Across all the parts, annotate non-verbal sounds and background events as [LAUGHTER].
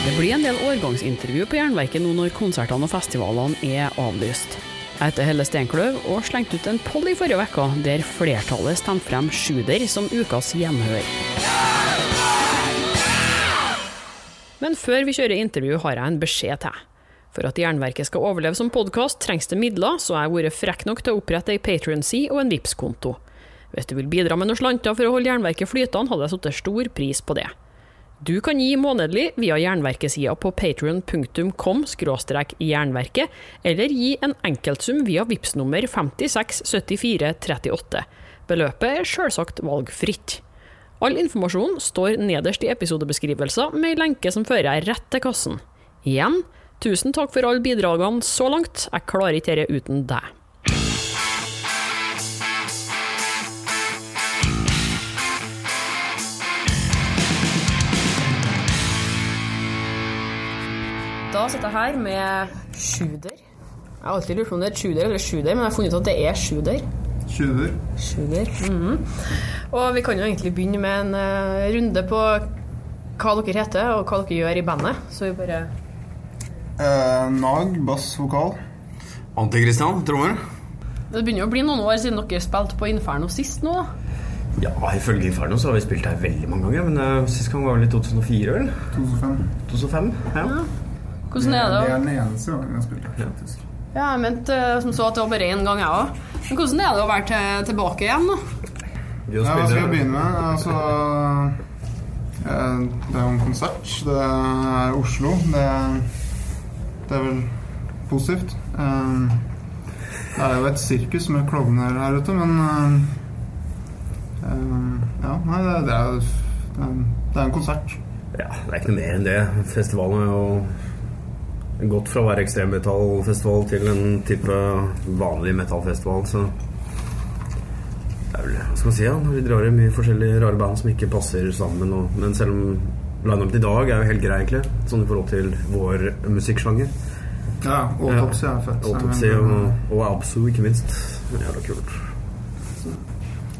Det blir en del årgangsintervju på Jernverket nå når konsertene og festivalene er avlyst. Jeg heter Helle Steinkløv og slengte ut en poll i forrige uke der flertallet stemte frem Sjuder som ukas gjenhør. Men før vi kjører intervju, har jeg en beskjed til. For at Jernverket skal overleve som podkast, trengs det midler, så jeg har vært frekk nok til å opprette ei Patrion-side og en Vipps-konto. Hvis du vil bidra med noen slanter for å holde Jernverket flytende, hadde jeg satt stor pris på det. Du kan gi månedlig via Jernverkesida på patrion.com jernverket, eller gi en enkeltsum via VIPS nummer 567438. Beløpet er selvsagt valgfritt. All informasjon står nederst i episodebeskrivelser med ei lenke som fører rett til kassen. Igjen, tusen takk for alle bidragene så langt, jeg klarer ikke dette uten deg. Da sitter jeg her med Sjuder. Jeg har alltid lurt på om det er Sjuder eller Sjuder, men jeg har funnet ut at det er Sjuder. Sjuder. Sjuder. mhm. Og vi kan jo egentlig begynne med en uh, runde på hva dere heter, og hva dere gjør i bandet. Så vi bare Eh, Nag, bass, vokal. Anti-Christian, trommer. Det begynner jo å bli noen år siden dere spilte på Inferno sist nå. Ja, ifølge Inferno så har vi spilt her veldig mange ganger. Men uh, sist gang var vel i 2004, vel? 2005. 2005? ja. Ja. Hvordan er det? Det er den eneste gangen jeg har spilt her, faktisk. Ja, jeg mente eh, som så at det var bare én gang, jeg òg. Men hvordan er det å være til, tilbake igjen, da? Ja, hva skal jeg begynne med? Altså eh, Det er jo en konsert. Det er Oslo. Det, det er vel positivt. Eh, Det er jo et sirkus med klovner her ute, men Ja, nei, det, det, er, det, er, det er en konsert. Ja, det er ikke noe mer enn det. Festivalen er jo gått fra å være ekstremmetallfestival til en type vanlig metallfestival, så det er vel Hva skal man si, ja? Vi drar i mye forskjellige rare band som ikke passer sammen, og, men selv om line-up i dag er jo helt grei, egentlig, sånn i forhold til vår musikksjanger. Ja, Autopsy er fett. Autopsy og, og Absu, ikke minst. Jævla kult.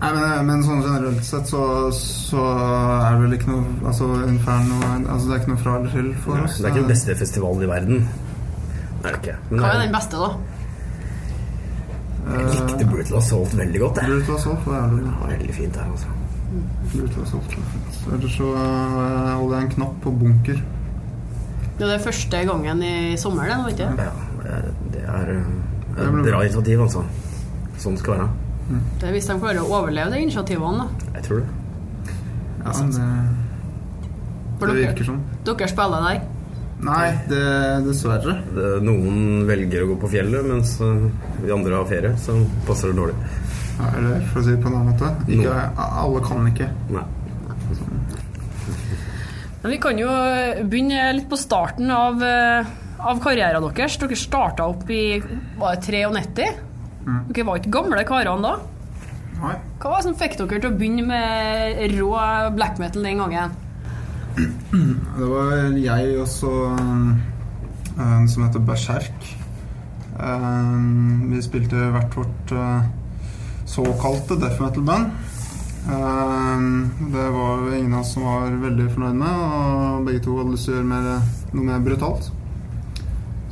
Nei, men, men sånn generelt sett så, så er det vel ikke noe Altså Inferno altså, Det er ikke noe fra eller til for oss. Det er ikke den beste festivalen i verden. Det er det ikke. Men Hva er den beste, da? Jeg likte Brutal Assault veldig godt. Jeg. Brutal Assault var jævlig var veldig fint her, altså. Brutal Assault. Ellers så eh, holder jeg en knapp på bunker. Det er første gangen i sommer, det, nå, ikke Ja, det- det er eh, Det et bra bra. initiativ, altså. Sånn det skal være. Det er hvis de klarer å overleve de initiativene, da. Jeg tror det. Ja, men det, det virker sånn. dere spiller der. Nei, det, dessverre. det. Noen velger å gå på fjellet, mens eh, vi andre har ferie, så passer det dårlig. Ja, Eller for å si det på en annen måte ikke, Alle kan ikke. Nei. Men vi kan jo begynne litt på starten av, eh, av karrieren deres. Dere starta opp i var det 93? Dere var ikke gamle karene da? Nei. Hva var det som fikk dere til å begynne med rå black metal den gangen? Det var jeg og så eh, en som heter Berserk. Vi spilte hvert vårt eh, såkalte death metal-band. Det var jo ingen av oss som var veldig fornøyd med, og begge to hadde lyst til å gjøre mer, noe mer brutalt.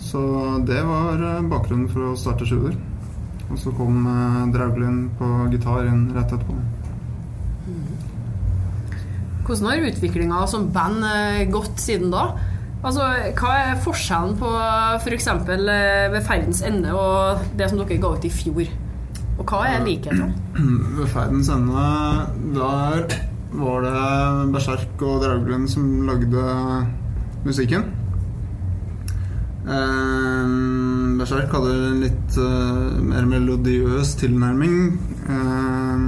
Så det var eh, bakgrunnen for å starte Sjuer. Og så kom Drauglund på gitar inn rett etterpå. Hvordan har utviklinga som band eh, gått siden da? Altså, Hva er forskjellen på f.eks. For ved Ferdens ende og det som dere ga ut i fjor? Og hva er likhetene? [CLEARS THROAT] Ved ferdens ende der var det Berserk og Drauglund som lagde musikken. Eh, Berserk hadde en litt uh, mer melodiøs tilnærming uh,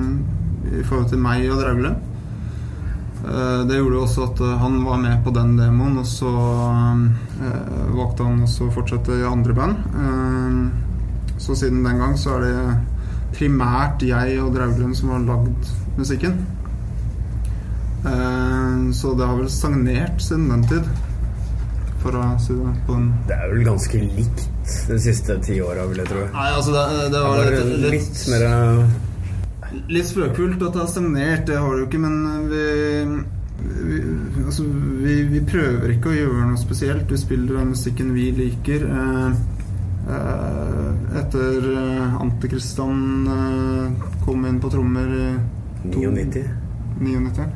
i forhold til meg og Drauglund. Uh, det gjorde også at han var med på den demoen, og så valgte han også å fortsette i andre band. Så siden den gang så er det primært jeg og Drauglund som har lagd musikken. Så det har vel stagnert siden den tid, for å si det på en Det er vel ganske likt de siste ti åra, vil jeg tro. Nei, altså det, det var litt, litt litt, mer eh, litt spøkefullt at det har stagnert, det har det jo ikke, men vi, vi, altså, vi, vi prøver ikke å gjøre noe spesielt. Vi spiller den musikken vi liker. Eh, eh, etter eh, Antikristan eh, kom inn på trommer i 99. 99.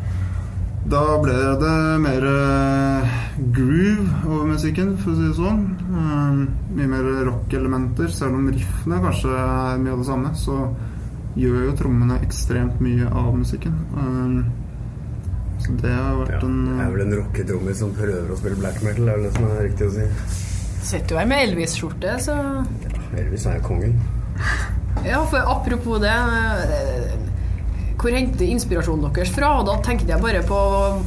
Da ble det mer eh, groove over musikken, for å si det sånn. Eh, mye mer rock-elementer. Selv om riffene kanskje er mye av det samme, så gjør jo trommene ekstremt mye av musikken. Eh, så det har vært Ja, en det er vel en rocketrommis som prøver å spille black metal, er vel det som er riktig å si. Sitter jo her med Elvis-skjorte, så ja, Elvis er jo kongen. Ja, for apropos det Hvor henter inspirasjonen deres fra? Og da tenkte jeg bare på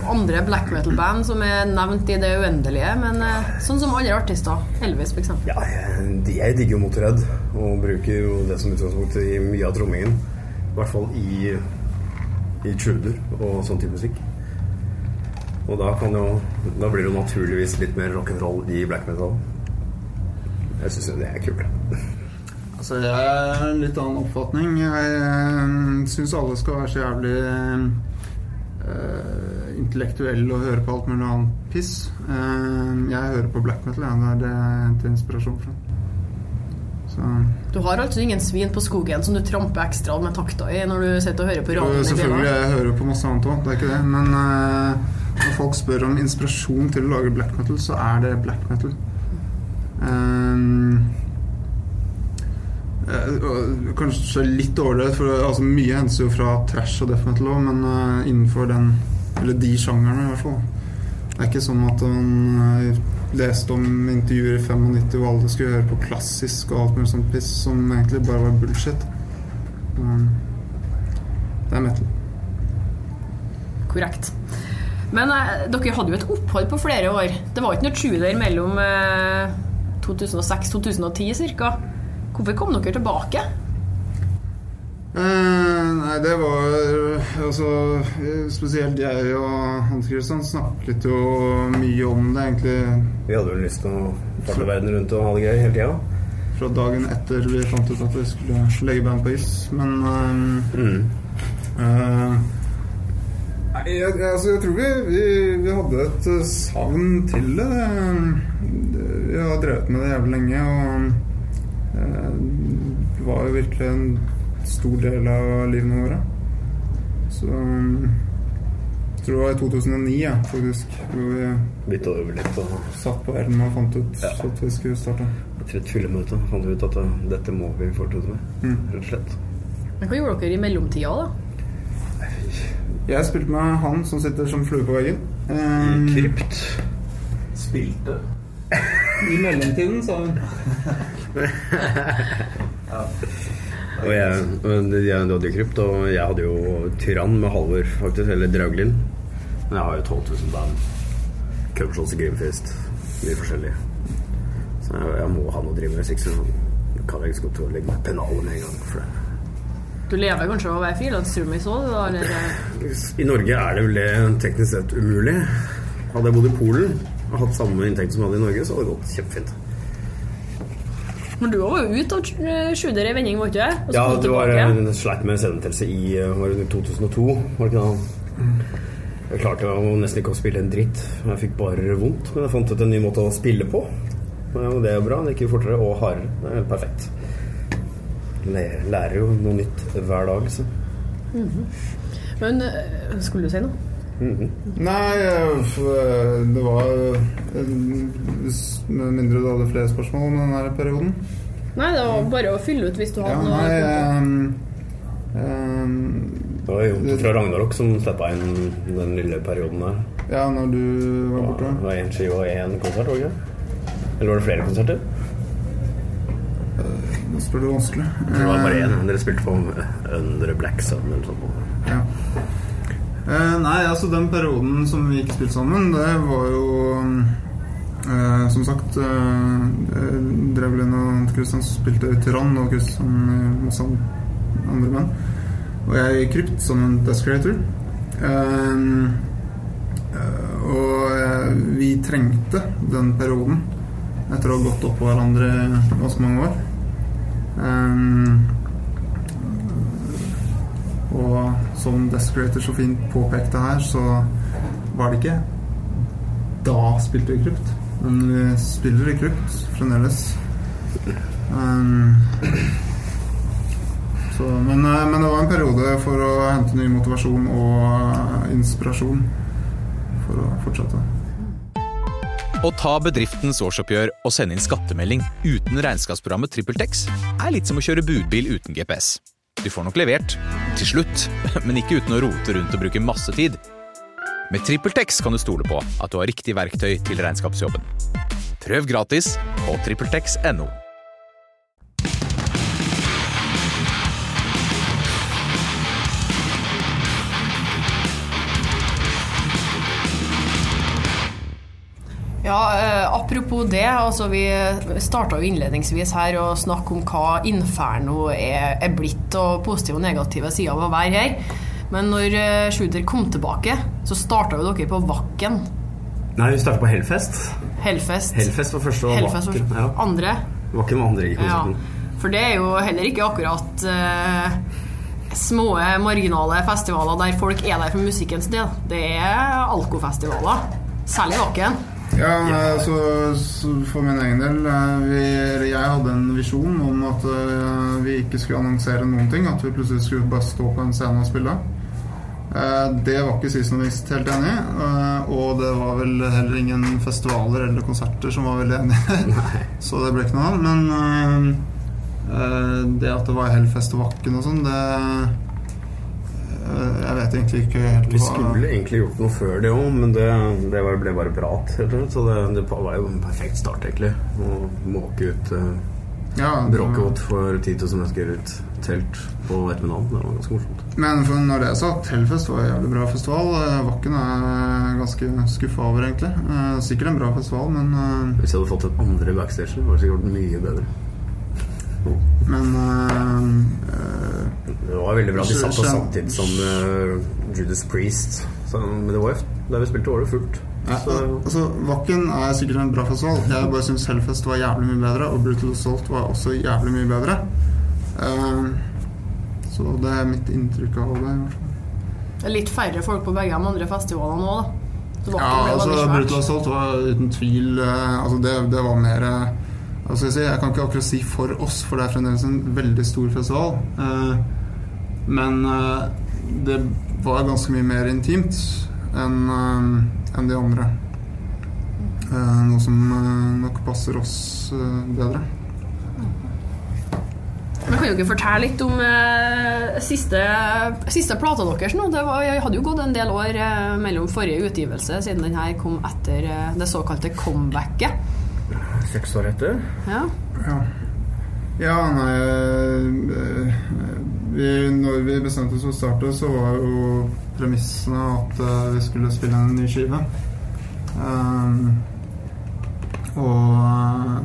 andre black metal-band som er nevnt i det uendelige, men eh, sånn som andre artister. Elvis, eksempel. Ja, jeg, digger jo Motorhead og bruker jo det som utgangspunkt i mye av trommingen. I hvert fall i, i truder og sånn type musikk. Og da, jo, da blir det jo naturligvis litt mer rock'n'roll i black metal. Jeg syns det er kult. Altså, jeg har en litt annen oppfatning. Jeg uh, syns alle skal være så jævlig uh, intellektuelle og høre på alt mulig annet piss. Uh, jeg hører på black metal. Ja. Det er det jeg henter inspirasjon fra. Så Du har altså ingen svin på skogen som du tramper ekstra med takta i når du sitter og hører på radioen selvfølgelig, jeg hører på masse annet òg, det er ikke det. Men uh, når folk spør om inspirasjon til å lage black metal, så er det black metal. Um, eh, kanskje litt overdrevet, for altså, mye hentes jo fra trash og death metal òg, men uh, innenfor den Eller de sjangerne, i hvert fall. Det er ikke sånn at man uh, leste om intervjuer i 95 hvor alle skulle høre på klassisk og alt mulig sånt piss, som egentlig bare var bullshit. Um, det er metal. Korrekt. Men uh, dere hadde jo et opphold på flere år. Det var ikke noe truder mellom eh, 2006-2010 ca. Hvorfor kom dere tilbake? Eh, nei, det var Altså eh, Spesielt jeg og Hans Christian snakket jo mye om det egentlig Vi hadde vel lyst til å farte verden rundt og ha det gøy hele tida. fra dagen etter vi fant ut at vi skulle legge band på is. Men eh, Mm. eh, Nei, jeg, altså, jeg tror vi, vi, vi hadde et eh, savn til det. Det- Vi har drevet med det jævlig lenge, og eh, var jo virkelig en stor del av livene våre. Så jeg tror det var i 2009, ja, faktisk, hvor vi Bytta over litt og satt på elden og fant ut Ja. at vi skulle starte. etter et fyllemøte fant vi ut at eh, dette må vi fortsette med. Mm. Rett og slett. Men Hva gjorde dere i mellomtida, da? Jeg spilte med han som sitter som flue på veggen. Um, Krypt. Spilte. [LAUGHS] I mellomtiden, sa hun. [LAUGHS] Og jeg, jeg hadde krypt, og jeg hadde jo Tyrann med Halvor, faktisk. Eller Drauglin. Men jeg har jo 12 000 band. Cubshots og Grimfist. Mye forskjellig. Så jeg, jeg må ha noe å drive med. Hvis ikke kan jeg ikke skal til å legge meg pennalet med en gang. For det. Du lever kanskje av å være da? Eller? eh, I Norge er det vel det teknisk sett umulig. Hadde jeg bodd i Polen og hatt samme inntekt som jeg hadde i Norge, så hadde det gått kjempefint. Men du var jo ute og eh, sjuder i vending, var du? ikke Ja, det var tilbake. en sleit med senetelse i eh, var det 2002, var det ikke det? Jeg klarte jo nesten ikke å spille en dritt. Jeg fikk bare vondt. Men jeg fant ut en ny måte å spille på. Og det er bra. Det gikk jo fortere og hardere. Det er helt perfekt. Lærer, jo noe nytt hver dag, så. Men eh, skulle du si noe? Nei, eh, det var eh, Med mindre du hadde flere spørsmål om den her perioden. Nei, det var bare å fylle ut hvis du Ja, hadde nei noe. ehm, ehm, Det var Jon fra Ragnarok som steppa inn den lille perioden der. Ja, når du var borte? Det var én skive og én konsert, var det ikke? Eller var det flere konserter? Nå spør du vanskelig. Det var bare én. Dere spilte på Under Black Sun eller noe sånt. Eh, nei, altså den perioden som vi ikke spilte sammen, det var jo uh, Som sagt uh, Drevlin og Kristian spilte Tyrann, og Kristian masse andre menn. Og jeg i Krypt som en desk creator. Eh, eh, og eh, vi trengte den perioden etter å ha gått oppå hverandre ganske mange år. Eh, og som Desk Creator så fint påpekte her, så var det ikke Da spilte vi Krypt. Men vi spiller i Krypt fremdeles. Um, så, men, eh, men det var en periode for å hente ny motivasjon og eh, inspirasjon for å fortsette. Å ta bedriftens årsoppgjør og sende inn skattemelding uten regnskapsprogrammet TrippelTex er litt som å kjøre budbil uten GPS. Du får nok levert, til slutt, [LAUGHS] men ikke uten å rote rundt og bruke masse tid. Med TrippelTex kan du stole på at du har riktig verktøy til regnskapsjobben. Prøv gratis på TrippelTex.no. Ja, eh, apropos det. Altså, vi starta innledningsvis her å snakke om hva Inferno er, er blitt, og positive og negative sider av å være her. Men når eh, Shooter kom tilbake, så starta jo dere på Vakken. Nei, vi starta på Hellfest. Hellfest. Hellfest var første, og Hellfest Vakken. Ja. andre. Vakken var andre i Ja. For det er jo heller ikke akkurat eh, små, marginale festivaler der folk er der for musikkens del. Det er alkofestivaler. Særlig Vakken. Ja, altså for min egen del eh, vi, Jeg hadde en visjon om at eh, vi ikke skulle annonsere noen ting. At vi plutselig skulle bare stå på en scene og spille. Det var ikke seasonalist helt enig i. Og det var vel heller ingen festivaler eller konserter som var veldig enige. [LAUGHS] Så det ble ikke noe av. Men det at det var Hellfest og Vakken og sånn, det Jeg vet egentlig ikke helt Vi skulle egentlig gjort noe før det òg, men det, det ble bare prat. Så det, det var jo en perfekt start, egentlig. Å måke ut eh, ja, det var- Bråkevåt for 10 000 mennesker ut telt på ettermiddagen. Det var ganske morsomt. Men for når det er sagt, Hellfest var en jævlig bra festival. Eh, Vakken er ganske skuffa over, egentlig. Eh, Sikkert en bra festival, men, eh, Hvis jeg hadde fått en andre backstage, var det sikkert mye bedre. men eh, eh, Det var veldig bra. De satt på samtidig som uh, Judas Priest. Så, men det var jo der vi spilte, var det fullt. ja, altså, Vakken er sikkert en bra festival. Jeg bare syns Hellfest var jævlig mye bedre, og Brutal Assault var også jævlig mye bedre. Eh, så det er mitt inntrykk av det. Det er litt færre folk på begge de andre festivalene nå, da. Så Ja, altså. Brutal Assault var uten tvil uh, Altså det, det var mer uh, Hva skal jeg si? Jeg kan ikke akkurat si for oss, for det er fremdeles en veldig stor festival. Eh, men eh, det var ganske mye mer intimt enn eh, enn de andre. Eh, noe som nok passer oss bedre. Men kan jo ikke fortelle litt om eh, siste, siste plata deres nå? Det var, jeg hadde jo gått en del år eh, mellom forrige utgivelse, siden den her kom etter eh, det såkalte comebacket. Seks år etter. Ja. Ja, ja nei eh, vi, Når vi bestemte oss for å starte, så var jo premissene at eh, vi skulle spille en ny skive. Um, og eh,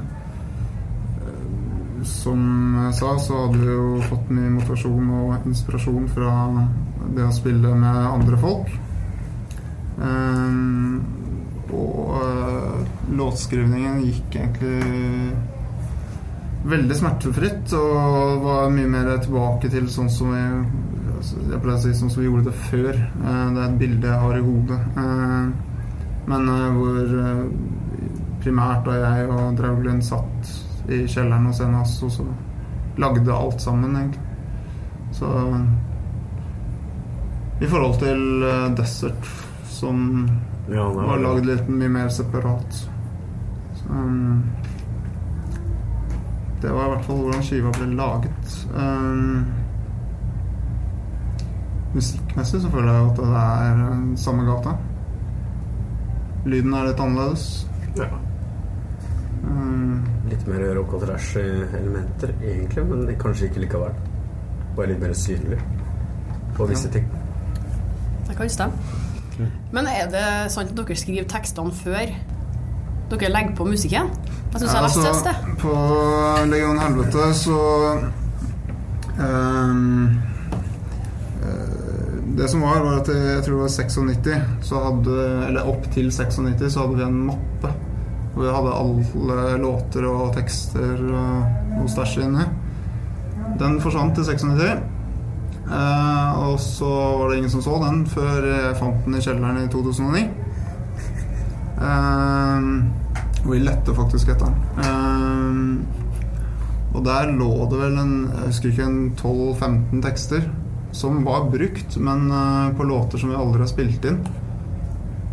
som jeg sa, så hadde vi jo fått mye motivasjon og inspirasjon fra det å spille med andre folk. Um, og uh, låtskrivningen gikk egentlig veldig smertefritt og var mye mer tilbake til sånn som vi altså, Jeg pleier å si sånn som vi gjorde det før. Eh, det er et bilde jeg har i hodet. Eh, men eh, hvor primært da jeg og Drauglund satt i kjelleren hos NAS og så lagde alt sammen, egentlig. Så I forhold til Desert, som Ja, var lagd litt mye mer separat. Så, det var i hvert fall hvordan skiva ble laget. Um, musikkmessig så føler jeg at det er uh, samme gata. Lyden er litt annerledes. Ja. Um, Litt mer rock og trash-elementer, egentlig, men kanskje ikke likevel. Bare litt mer synlig på visse ting. Det kan stemme. Men er det sant at dere skriver tekstene før dere legger på musikken? Jeg syns du har lest et altså, sted. på Legion Helvete så um, Det som var, var at jeg, jeg tror det var 96, så hadde, eller opp til 96, så hadde vi en mappe. Hvor vi hadde alle låter og tekster og noe stæsj inni. Den forsvant til 96. Eh, og så var det ingen som så den før jeg fant den i kjelleren i 2009. Um, vi lette faktisk etter den. Um, og der lå det vel en jeg husker ikke en 12-15 tekster som var brukt, men uh, på låter som vi aldri har spilt inn.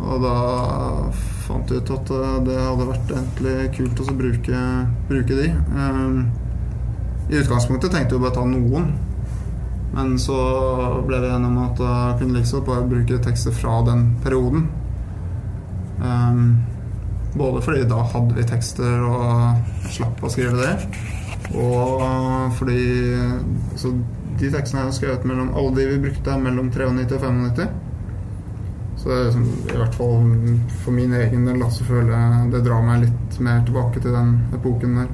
Og da fant vi ut at uh, det hadde vært egentlig kult å bruke, bruke de. Um, I utgangspunktet tenkte vi bare ta noen. Men så ble vi enige om at jeg kunne liksom bare bruke tekster fra den perioden. Um, både fordi da hadde vi tekster og slapp å skrive det. Og fordi så de tekstene jeg skrev skrevet mellom Alle de vi brukte, er mellom 93 og 95. Så det er liksom, i hvert fall for min egen del så føler jeg det drar meg litt mer tilbake til den epoken der.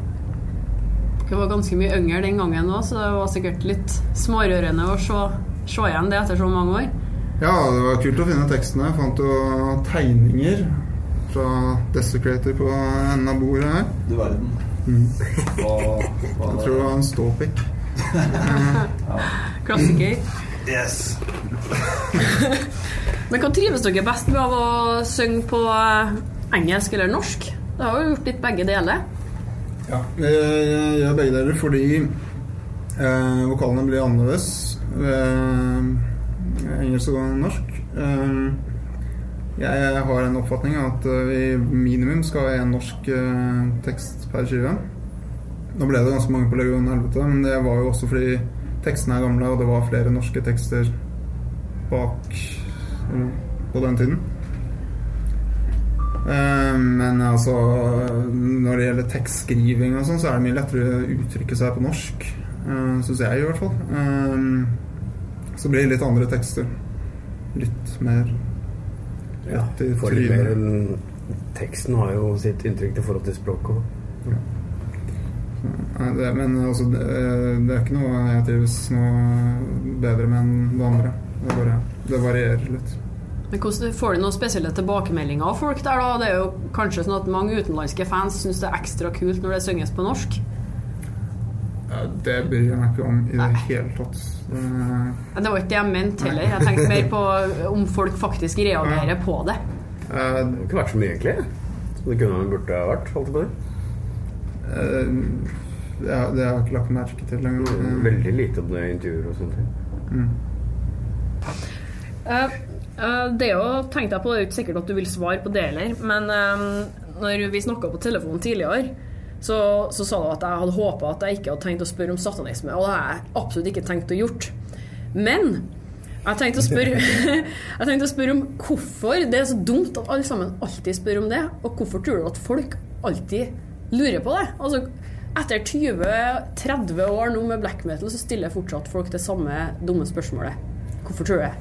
Du var ganske mye yngre den gangen òg, så det var sikkert litt smårørende å se, se igjen det etter så mange år. Ja, det var kult å finne tekstene. Jeg fant jo tegninger fra Desecrator på enden av bordet her. Du verden. Mm. Hva, hva Jeg tror det var en ståpikk. [LAUGHS] Klassiker. Yes. [LAUGHS] Men hva trives dere best med av å synge på eh, engelsk eller norsk? Det har jo gjort litt begge deler. Ja, jeg gjør begge deler fordi eh, vokalene blir annerledes ved engelsk og norsk. Eh, jeg har en oppfatning av at eh, vi minimum skal ha én norsk eh, tekst per skive. Nå ble det ganske mange på Legion Helvete, men det var jo også fordi tekstene er gamle, og det var flere norske tekster bak på den tiden. Eh, Men altså Når det gjelder tekstskriving og sånn, så er det mye lettere å uttrykke seg på norsk. Syns jeg, i hvert fall. Så blir det litt andre tekster. Litt mer Ja, trynet. Teksten har jo sitt inntrykk til forhold til språket. Nei, det, men altså, det, det er ikke noe jeg trives noe bedre med enn det andre. Det, bare, det varierer litt. Men hvordan Får du noen spesielle tilbakemeldinger av folk der? da? Det er jo kanskje sånn at mange utenlandske fans syns det er ekstra kult når det synges på norsk. Ja, det bryr jeg meg ikke om i det hele tatt. Det, Det var ikke det jeg mente heller. Jeg tenkte mer [LAUGHS] på om folk faktisk reagerer på det. eh, Det har ikke vært så mye, egentlig. Som det kunne burde ha vært. Holdt på det. eh, det, har- det har jeg ikke lagt merke til lenger. Eh, Veldig lite om det i intervjuer og sånne ting. Mm. Eh, eh, det er jo, tenkte jeg på, det er ikke sikkert at du vil svare på det heller, men eh, når vi snakka på telefonen tidligere, så, så sa hun at jeg hadde håpa at jeg ikke hadde tenkt å spørre om satanisme, og det har jeg absolutt ikke tenkt å gjort. Men jeg tenkte spørre [LAUGHS] Jeg tenkte å spørre om hvorfor det er så dumt at alle sammen alltid spør om det, og hvorfor tror du at folk alltid lurer på det? Altså, etter 20-30 år nå med black metal, så stiller fortsatt folk det samme dumme spørsmålet. Hvorfor tror du det?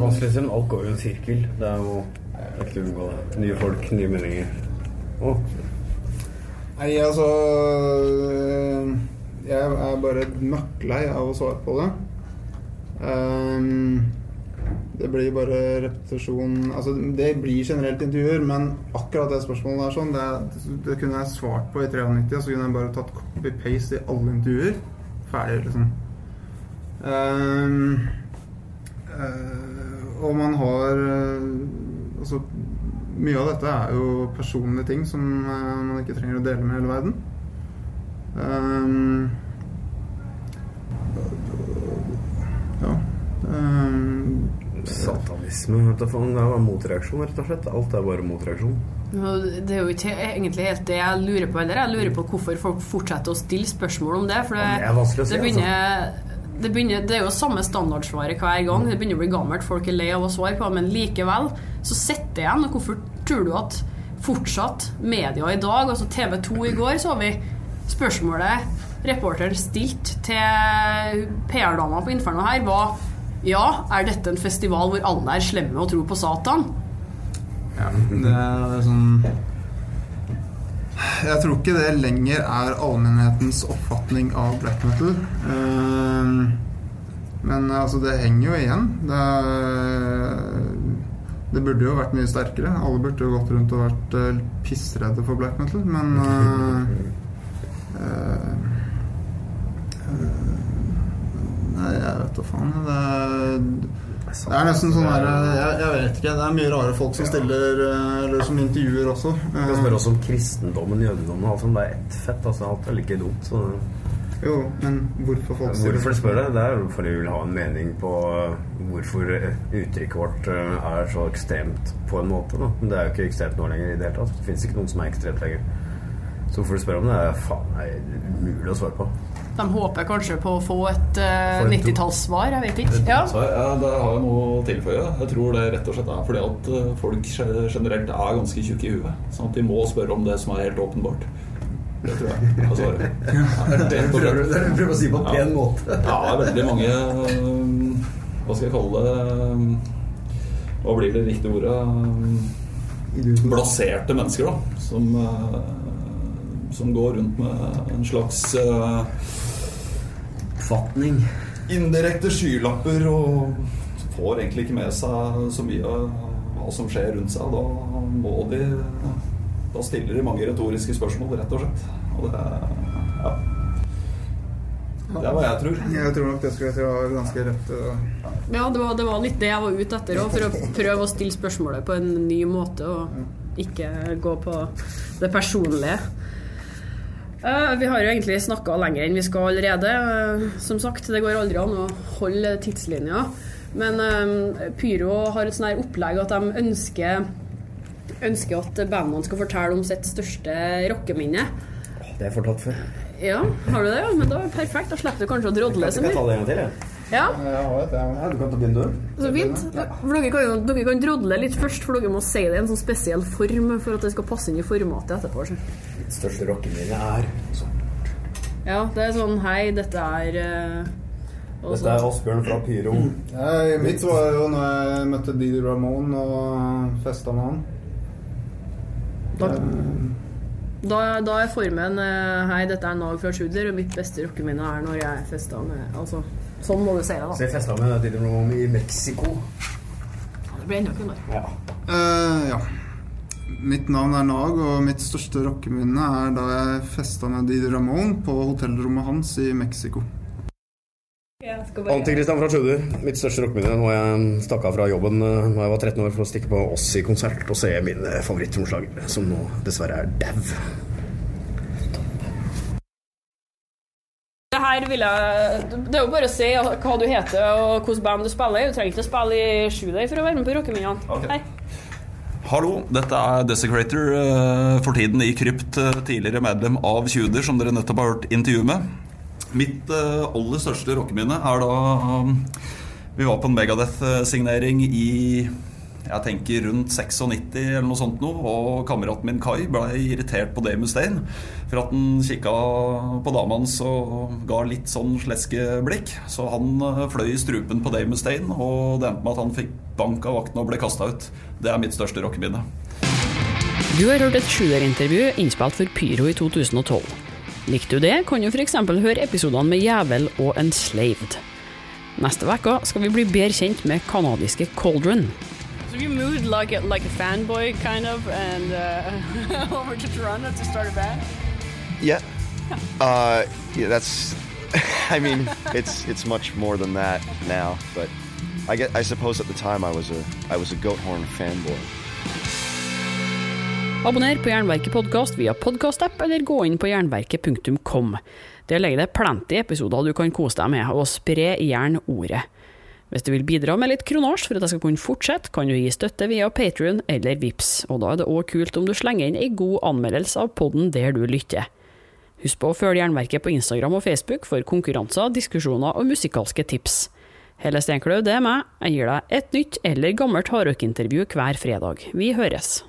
Vanskelig å si, men alt går i en sirkel. Det er jo ikke unngå det. Nye folk, nye meninger. Å, Nei, altså øh, Jeg er bare møkklei av å svare på det. Um, det blir bare repetisjon Altså, det blir generelt intervjuer, men akkurat det spørsmålet der sånn, det, det kunne jeg svart på i 93, og så kunne jeg bare tatt copy-paste i alle intervjuer. Ferdig, liksom. Um, uh, og man har uh, Altså mye av dette er jo personlige ting som eh, man ikke trenger å dele med hele verden. Um, ja. Um, satanisme. Vet du, faen, det er bare motreaksjon, rett og slett. Alt er bare motreaksjon. Det er jo ikke egentlig helt det jeg lurer på heller. Jeg lurer på hvorfor folk fortsetter å stille spørsmål om det. For det, Ja, det er vanskelig å si, det, begynner, det, begynner, det er jo samme standardsvaret hver gang. Det begynner å bli gammelt, folk er lei av å svare på men likevel så sitter det igjen. Og hvorfor tror du at fortsatt media i dag, altså TV 2 i går, så har vi spørsmålet reporteren stilt til PR-dama på Inferno her, var ja, er dette en festival hvor alle er slemme og tror på Satan? ja, det er sånn Jeg tror ikke det lenger er allmennhetens oppfatning av black metal. Ehm, men altså, det henger jo igjen. Det, det burde jo vært mye sterkere. Alle burde jo gått rundt og vært eh, pissredde for black metal, men uh, [LAUGHS] eh, Nei, jeg vet da faen. Det er Det er nesten sånn her jeg, jeg vet ikke. Det er mye rare folk som stiller eh, Eller som intervjuer også. Jeg kan Eh, også om kristendommen, jødedommen og alt sånt. Det er ett fett. altså Alt er like dumt. Så Jo, men hvorfor folk hvorfor spør det? Det er fordi vi vil ha en mening på uh, hvorfor uttrykket vårt er så ekstremt på en måte. Da. Men det er jo ikke ekstremt nå lenger i det hele tatt. Det fins ikke noen som er ekstremt lenger. Så hvorfor du spør om det, er faen meg umulig å svare på. De håper kanskje på å få et uh, 90-tallssvar, jeg vet ikke. Ja. Ja, det har jeg noe å tilføye. Jeg tror det rett og slett er fordi at eh, folk generelt er ganske tjukke i huet. Sånn at de må spørre om det som er helt åpenbart. Det tror jeg er svaret. Det prøver du prøver å si på en pen måte. Ja, det er veldig mange eh, Hva skal jeg kalle det eh, Hva blir det riktige ordet? Eh, Blaserte mennesker, da. Som, eh, som går rundt med en slags uh, Oppfatning. indirekte skylapper og får egentlig ikke med seg så mye av hva som skjer rundt seg. Da må de Da stiller de mange retoriske spørsmål, rett og slett. Og det ja. Det er hva jeg tror. Jeg tror nok det skulle jeg ha ganske rett. eh. Ja, det var, det var litt det jeg var ute etter òg, for å prøve å stille spørsmålet på en ny måte og ikke gå på det personlige. Eh, vi har jo egentlig snakka lenger enn vi skal allerede. Eh, som sagt, det går aldri an å holde tidslinja. Men eh, Pyro har et sånn opplegg at de ønsker, ønsker at bandene skal fortelle om sitt største rockeminne. Det har jeg fortalt før. Ja, har du det? Ja, men da er det perfekt. Da slipper du kanskje å drodle så Jeg kan ta mye. det en gang til, jeg. Ja, Jeg har et, jeg. Du kan ta din du. så fint. Dere kan, dere kan drodle litt først, for dere må si det i en sånn spesiell form for at det skal passe inn i formatet etterpå. så. Mitt største rockeminne er sånn. Ja, det er sånn Hei, dette er eh, Dette er Asbjørn fra Pyro. Jeg, mitt var jo når jeg møtte Didi Ramone og festa med han. Da, da, da er formen eh, Hei, dette er Nag fra Shooter, og mitt beste rockeminne er når jeg festa med Altså, sånn må du si det, da. Så jeg festa med Didi Rom i Mexico. Det blir enda kulere. Ja. Eh, ja. Mitt navn er Nag, og mitt største rockeminne er da jeg festa med Didi Ramón på hotellrommet hans i Mexico. Antikristian Anti-Christian fra Tjuder. Mitt største rockeminne når jeg stakk av fra jobben da jeg var 13 år for å stikke på Oss i konsert og se min eh, som nå dessverre er dau. Det her vil jeg Det er jo bare å si hva du heter og hvilket band du spiller i. Du trenger ikke å spille i Shoeday for å være med på rockeminnene. Okay. Hallo, dette er Desecrator, eh, for tiden i Krypt, eh, tidligere medlem av Tjuder, som dere nettopp har hørt intervju med. Mitt eh, aller største rockeminne er da vi var på en Megadeth-signering i jeg tenker rundt 96 eller noe sånt noe, og kameraten min Kai ble irritert på Damon Mustaine for at han kikka på dama hans og ga litt sånn sleske blikk. Så han eh, fløy i strupen på Dave Mustaine, og det endte med at han fikk bank av vaktene og ble kasta ut. Det er mitt største rockeminne. Du har hørt et sjuerintervju innspilt for Pyro i 2012. Likte du det, kan du f.eks. høre episodene med Jævel og Enslaved. Neste uke skal vi bli bedre kjent med kanadiske Coldren. So you moved like a, like a fanboy kind of and uh, [LAUGHS] over to Toronto to start a band? Yeah. Uh, yeah, that's. [LAUGHS] I mean, it's it's much more than that now, but I get. I suppose at the time I was a I was a goat horn fanboy. Abonner på Jernverket podkast via podkastapp, eller gå inn på jernverket.kom. Der ligger det plenty episoder du kan kose deg med, og spre gjerne ordet. Hvis du vil bidra med litt kronasj for at jeg skal kunne fortsette, kan du gi støtte via Patrion eller Vips, og da er det òg kult om du slenger inn ei god anmeldelse av podden der du lytter. Husk på å følge Jernverket på Instagram og Facebook for konkurranser, diskusjoner og musikalske tips. Helle Steinkløv, det er meg. Jeg gir deg et nytt eller gammelt hardrockintervju hver fredag. Vi høres.